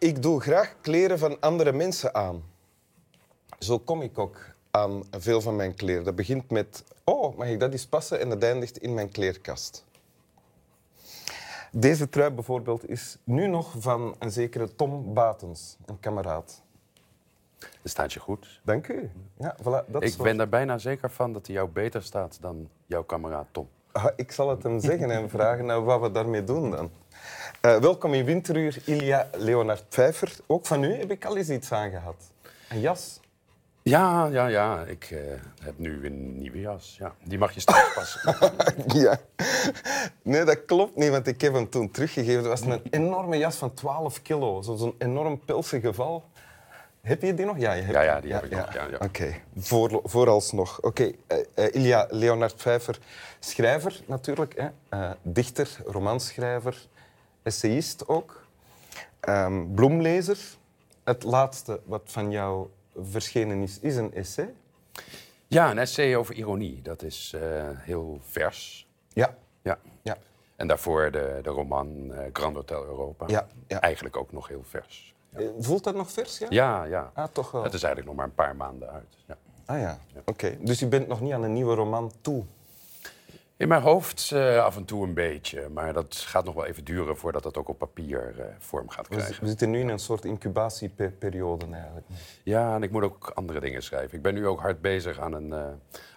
Ik doe graag kleren van andere mensen aan. Zo kom ik ook aan veel van mijn kleren. Dat begint met, oh, mag ik dat eens passen? En dat eindigt in mijn kleerkast. Deze trui bijvoorbeeld is nu nog van een zekere Tom Batens, een kameraad. Dat staat je goed. Dank u. Ja, voilà, dat Ik soort- ben er bijna zeker van dat hij jou beter staat dan jouw kameraad Tom. Ah, ik zal het hem zeggen en vragen nou, wat we daarmee doen dan. Eh, welkom in Winteruur, Ilja Leonard Pfeiffer. Ook van u heb ik al eens iets aangehad. Een jas. Ja, ja, ja. Ik eh, heb nu een nieuwe jas. Ja, die mag je straks passen. Ja. Nee, dat klopt niet, want ik heb hem toen teruggegeven. Het was een enorme jas van 12 kilo. zo- Zo'n enorm pilsig geval. Heb je die nog? Ja, je hebt Ja, ja, die heb ik nog, ja. Oké, Voor, vooralsnog. Oké, eh, eh, Ilja Leonard Pfeiffer, schrijver natuurlijk. Hè? Eh, dichter, romanschrijver, essayist ook. Ehm, bloemlezer. Het laatste wat van jou verschenen is, is een essay. Ja, een essay over ironie. Dat is heel vers. Ja. Ja. Ja. En daarvoor de, de roman Grand Hotel Europa. Ja, ja. Eigenlijk ook nog heel vers. Eh, Voelt dat nog vers? Ja. Ja, ja. Ah, toch wel. Het is eigenlijk nog maar een paar maanden uit. Ja. Ah ja, oké. Dus je bent nog niet aan een nieuwe roman toe? In mijn hoofd eh, af en toe een beetje. Maar dat gaat nog wel even duren voordat dat ook op papier eh, vorm gaat krijgen. we zitten nu in een soort incubatieperiode eigenlijk. Ja, en ik moet ook andere dingen schrijven. Ik ben nu ook hard bezig aan een,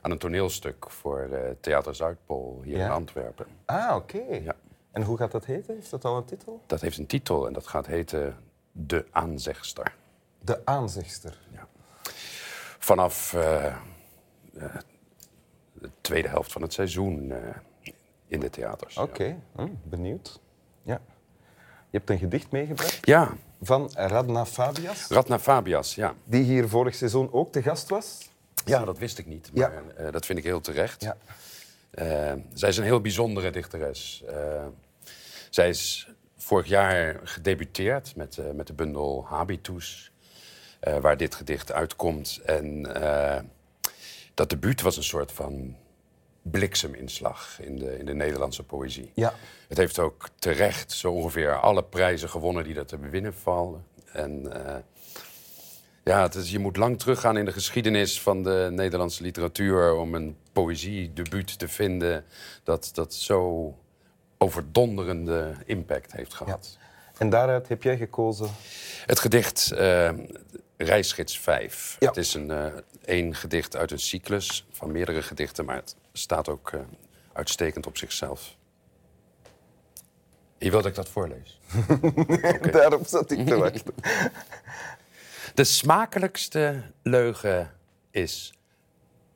aan een toneelstuk voor Theater Zuidpool hier Ja? in Antwerpen. Ah, oké. Ja. En hoe gaat dat heten? Is dat al een titel? Dat heeft een titel en dat gaat heten De Aanzegster. De aanzegster. Vanaf eh, eh, de tweede helft van het seizoen eh, in de theaters. Oké, hm, benieuwd. Ja. Je hebt een gedicht meegebracht Ja, van Radna Fabias, Radna Fabias, ja. die hier vorig seizoen ook te gast was. Ja, dat wist ik niet, Ja. maar eh, dat vind ik heel terecht. Ja. Zij is een heel bijzondere dichteres. Zij is vorig jaar gedebuteerd met, eh, met de bundel Habitus, eh, waar dit gedicht uitkomt. En eh, dat debuut was een soort van blikseminslag in de, in de Nederlandse poëzie. Ja. Het heeft ook terecht zo ongeveer alle prijzen gewonnen die er te bewinnen vallen. En ja, het is, je moet lang teruggaan in de geschiedenis van de Nederlandse literatuur om een poëziedebuut te vinden dat, dat zo overdonderende impact heeft ja. gehad. En daaruit heb jij gekozen. Het gedicht eh Reisgids 5. Ja. Het is een eh, één gedicht uit een cyclus van meerdere gedichten, maar het staat ook eh, uitstekend op zichzelf. Je wilt dat ik dat voorlees? Daarop zat ik te wachten. De smakelijkste leugen is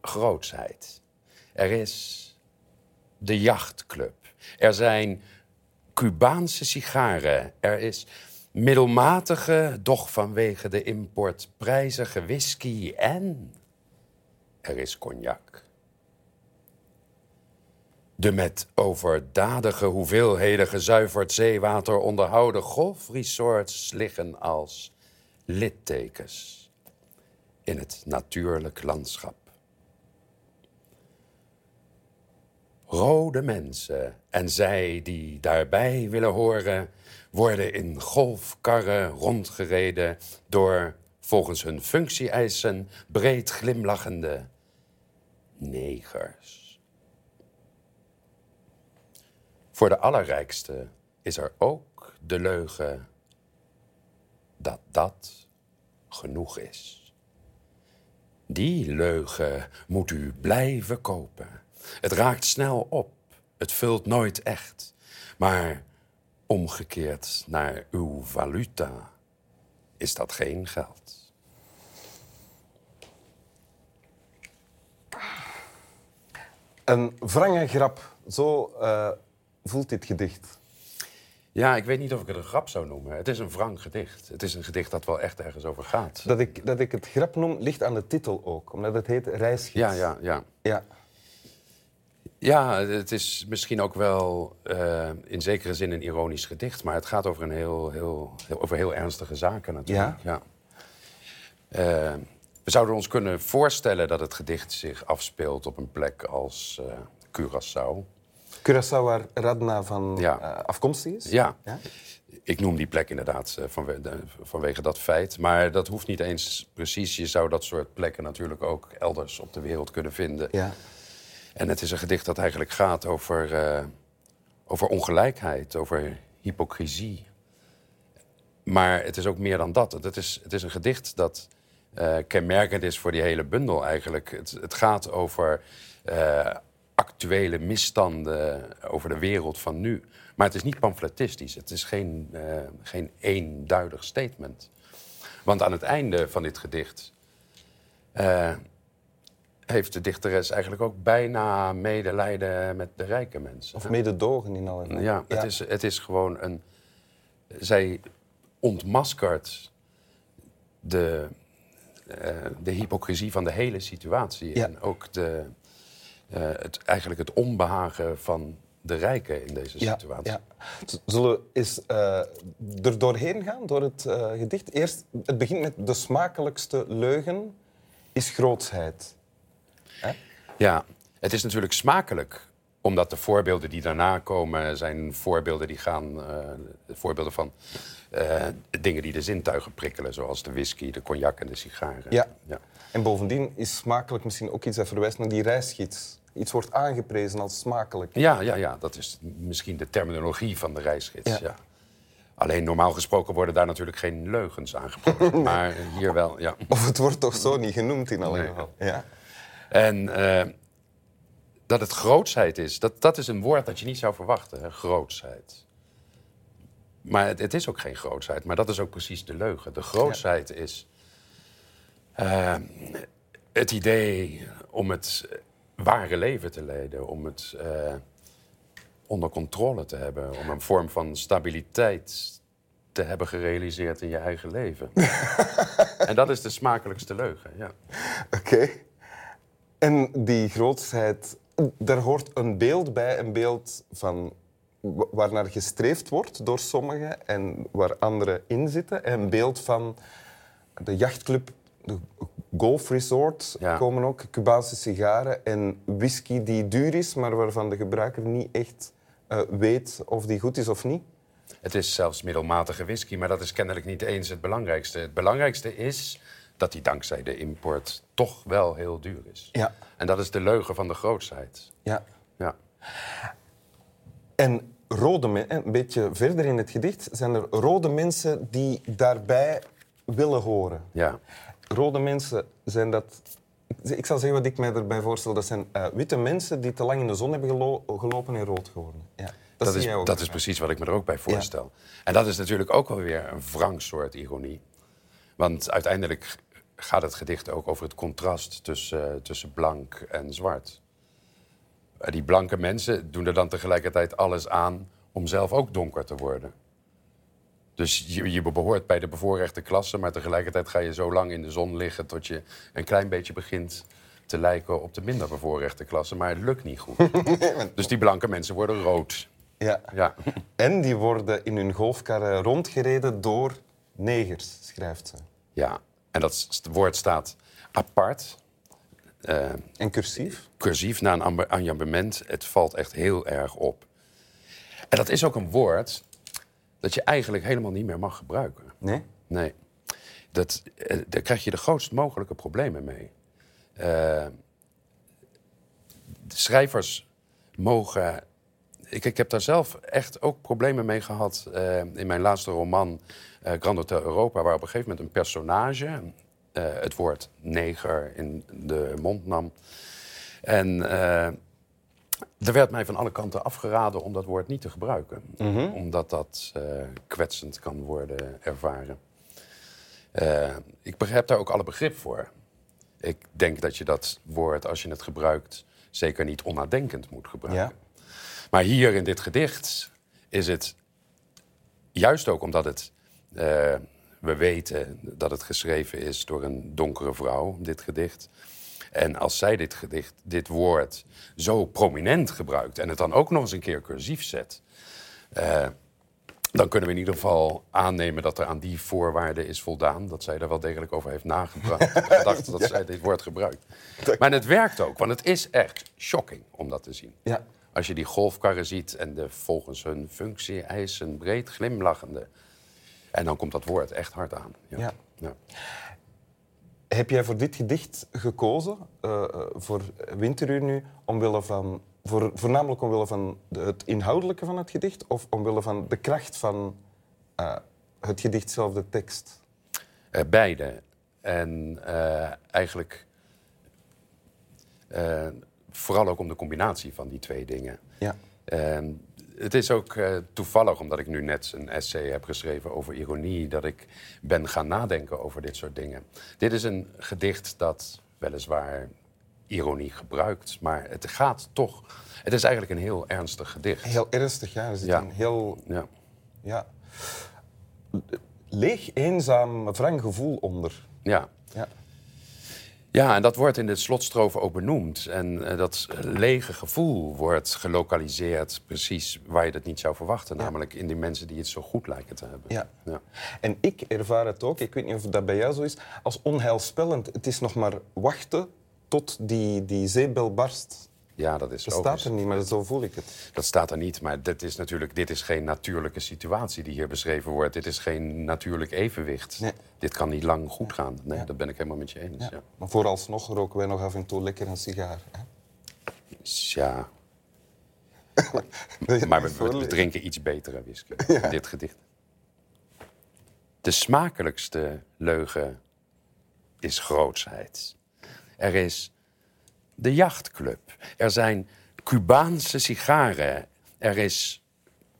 grootsheid. Er is de jachtclub. Er zijn Cubaanse sigaren. Er is middelmatige, doch vanwege de import prijzige whisky. En er is cognac. De met overdadige hoeveelheden gezuiverd zeewater onderhouden golfresorts liggen als littekens in het natuurlijk landschap. Rode mensen en zij die daarbij willen horen, worden in golfkarren rondgereden door volgens hun functie-eisen breed glimlachende negers. Voor de allerrijkste is er ook de leugen dat dat genoeg is. Die leugen moet u blijven kopen. Het raakt snel op, het vult nooit echt. Maar omgekeerd naar uw valuta is dat geen geld. Een wrange grap. Zo eh, voelt dit gedicht. Ja, ik weet niet of ik het een grap zou noemen. Het is een wrang gedicht. Het is een gedicht dat wel echt ergens over gaat. Dat ik, dat ik het grap noem, ligt aan de titel ook. Omdat het heet Reisgids. Ja, ja, ja. ja. Ja, het is misschien ook wel eh, in zekere zin een ironisch gedicht, maar het gaat over, een heel, heel, heel- over heel ernstige zaken natuurlijk. Ja? Eh, we zouden ons kunnen voorstellen dat het gedicht zich afspeelt op een plek als eh Curaçao. Curaçao, waar Radna van Ja. eh, afkomstig is. Ja. Ja? ik noem die plek inderdaad vanwe- de- vanwege dat feit. Maar dat hoeft niet eens precies. Je zou dat soort plekken natuurlijk ook elders op de wereld kunnen vinden. Ja. En het is een gedicht dat eigenlijk gaat over, eh, over ongelijkheid, over hypocrisie. Maar het is ook meer dan dat. Het is, het is een gedicht dat eh, kenmerkend is voor die hele bundel eigenlijk. Het, het gaat over eh, actuele misstanden, over de wereld van nu. Maar het is niet pamfletistisch. Het is geen, geen eenduidig statement. Want aan het einde van dit gedicht heeft de dichteres eigenlijk ook bijna medelijden met de rijke mensen. Of mededogen in alle geval. Ja, Het, is, het is gewoon een. Zij ontmaskert de, eh, de hypocrisie van de hele situatie. Ja. En ook de, eh, het, eigenlijk het onbehagen van de rijken in deze situatie. ja. Zullen we eens eh, er doorheen gaan, door het gedicht? Eerst, het begint met de smakelijkste leugen is grootsheid. Ja, het is natuurlijk smakelijk. Omdat de voorbeelden die daarna komen zijn voorbeelden die gaan. eh, voorbeelden van eh, dingen die de zintuigen prikkelen. Zoals de whisky, de cognac en de sigaren. Ja. ja. En bovendien is smakelijk misschien ook iets dat verwijst naar die reisgids. Iets wordt aangeprezen als smakelijk. Ja, ja, ja, dat is misschien de terminologie van de reisgids. Ja. Ja. Alleen normaal gesproken worden daar natuurlijk geen leugens aangebracht. Maar hier wel, ja. Of het wordt toch zo niet genoemd in alle Nee. geval. Ja. En eh, dat het grootsheid is, dat, dat is een woord dat je niet zou verwachten, hè? grootsheid. Maar het, het is ook geen grootsheid, maar dat is ook precies de leugen. De grootsheid is eh, het idee om het ware leven te leiden, om het eh, onder controle te hebben, om een vorm van stabiliteit te hebben gerealiseerd in je eigen leven. en dat is de smakelijkste leugen, ja. Oké. En die grootsheid, daar hoort een beeld bij, een beeld van wa- waarnaar gestreefd wordt door sommigen en waar anderen in zitten. Een beeld van de jachtclub, de golfresort Ja. komen ook, Cubaanse sigaren en whisky die duur is, maar waarvan de gebruiker niet echt eh, weet of die goed is of niet. Het is zelfs middelmatige whisky, maar dat is kennelijk niet eens het belangrijkste. Het belangrijkste is dat die dankzij de import toch wel heel duur is. Ja. En dat is de leugen van de grootsheid. Ja. Ja. En rode een beetje verder in het gedicht zijn er rode mensen die daarbij willen horen. ja. Rode mensen zijn dat. Ik zal zeggen wat ik mij erbij voorstel. Dat zijn eh, witte mensen die te lang in de zon hebben gelo- gelopen en rood geworden. Ja, dat, is, dat is precies wat ik me er ook bij voorstel. En dat is natuurlijk ook wel weer een wrang soort ironie. Want uiteindelijk gaat het gedicht ook over het contrast tussen, eh, tussen blank en zwart. Eh, Die blanke mensen doen er dan tegelijkertijd alles aan om zelf ook donker te worden. Dus je, je behoort bij de bevoorrechte klasse, maar tegelijkertijd ga je zo lang in de zon liggen tot je een klein beetje begint te lijken op de minder bevoorrechte klasse. Maar het lukt niet goed. dus die blanke mensen worden rood. Ja. Ja. En die worden in hun golfkarren rondgereden door negers, schrijft ze. ja. En dat woord staat apart, eh, En cursief. cursief na een ambe- enjambement. Het valt echt heel erg op. En dat is ook een woord dat je eigenlijk helemaal niet meer mag gebruiken. Nee? Nee. Dat, eh, daar krijg je de grootst mogelijke problemen mee. Eh, de schrijvers mogen. Ik, ik heb daar zelf echt ook problemen mee gehad eh, in mijn laatste roman eh Grand Hotel Europa, waar op een gegeven moment een personage eh, het woord neger in de mond nam. En er werd mij van alle kanten afgeraden om dat woord niet te gebruiken, omdat dat kwetsend kan worden ervaren. Ik heb daar ook alle begrip voor. Ik denk dat je dat woord, als je het gebruikt, zeker niet onnadenkend moet gebruiken. Maar hier in dit gedicht is het juist ook omdat het. eh, we weten dat het geschreven is door een donkere vrouw, dit gedicht. En als zij dit gedicht, dit woord, zo prominent gebruikt en het dan ook nog eens een keer cursief zet. eh, dan kunnen we in ieder geval aannemen dat er aan die voorwaarden is voldaan. Dat zij er wel degelijk over heeft nagedacht gedacht dat zij dit woord gebruikt. Maar het werkt ook, want het is echt shocking om dat te zien. Ja. Als je die golfkarren ziet en de volgens hun functie eisen breed glimlachende. En dan komt dat woord echt hard aan. Ja. ja. Heb jij voor dit gedicht gekozen, eh, eh, voor Winteruur nu, omwille van, voor, voornamelijk omwille van de- het inhoudelijke van het gedicht of omwille van de kracht van eh, het gedicht zelf, de tekst? Beide. En eigenlijk vooral ook om de combinatie van die twee dingen. Ja. Ehm, het is ook eh, toevallig, omdat ik nu net een essay heb geschreven over ironie, dat ik ben gaan nadenken over dit soort dingen. Dit is een gedicht dat weliswaar ironie gebruikt, maar het gaat toch. Het is eigenlijk een heel ernstig gedicht. Heel ernstig, ja. Er zit Ja. een heel Ja. ja, leeg, eenzaam, wrang gevoel onder. ja. Ja. Ja, en dat wordt in de slotstrofe ook benoemd. En eh, dat lege gevoel wordt gelokaliseerd precies waar je dat niet zou verwachten. Namelijk in die mensen die het zo goed lijken te hebben. Ja. Ja. En ik ervaar het ook, ik weet niet of dat bij jou zo is, als onheilspellend. Het is nog maar wachten tot die, die zeebel barst. Ja, dat is Dat logisch. staat er niet, maar zo voel ik het. Dat staat er niet, maar dit is natuurlijk dit is geen natuurlijke situatie die hier beschreven wordt. Dit is geen natuurlijk evenwicht. Nee. Dit kan niet lang goed gaan. Nee, dat ben ik helemaal met je eens. Ja. Ja. Maar vooralsnog roken wij nog af en toe lekker een sigaar. Hè? Je maar we, drinken iets betere whisky. in Dit gedicht. De smakelijkste leugen is grootsheid. Er is de jachtclub. Er zijn Cubaanse sigaren. Er is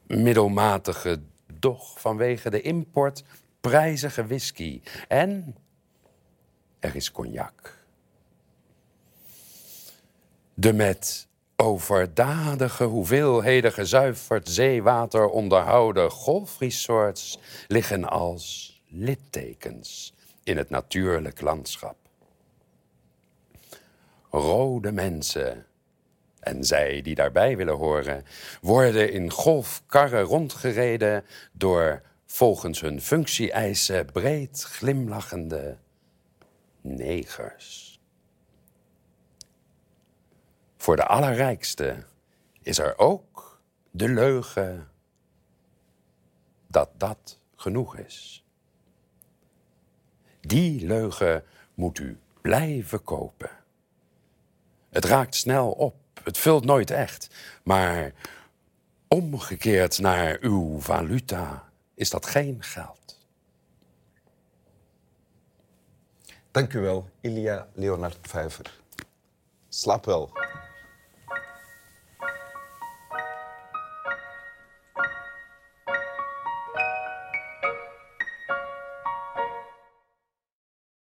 middelmatige, doch vanwege de import prijzige whisky. En er is cognac. De met overdadige hoeveelheden gezuiverd zeewater onderhouden golfresorts liggen als littekens in het natuurlijk landschap. Rode mensen en zij die daarbij willen horen, worden in golfkarren rondgereden door volgens hun functie-eisen breed glimlachende negers. Voor de allerrijkste is er ook de leugen dat dat genoeg is. Die leugen moet u blijven kopen. Het raakt snel op, het vult nooit echt, maar omgekeerd naar uw valuta is dat geen geld. Dank u wel, Ilia Leonard Vijver. Slaap wel.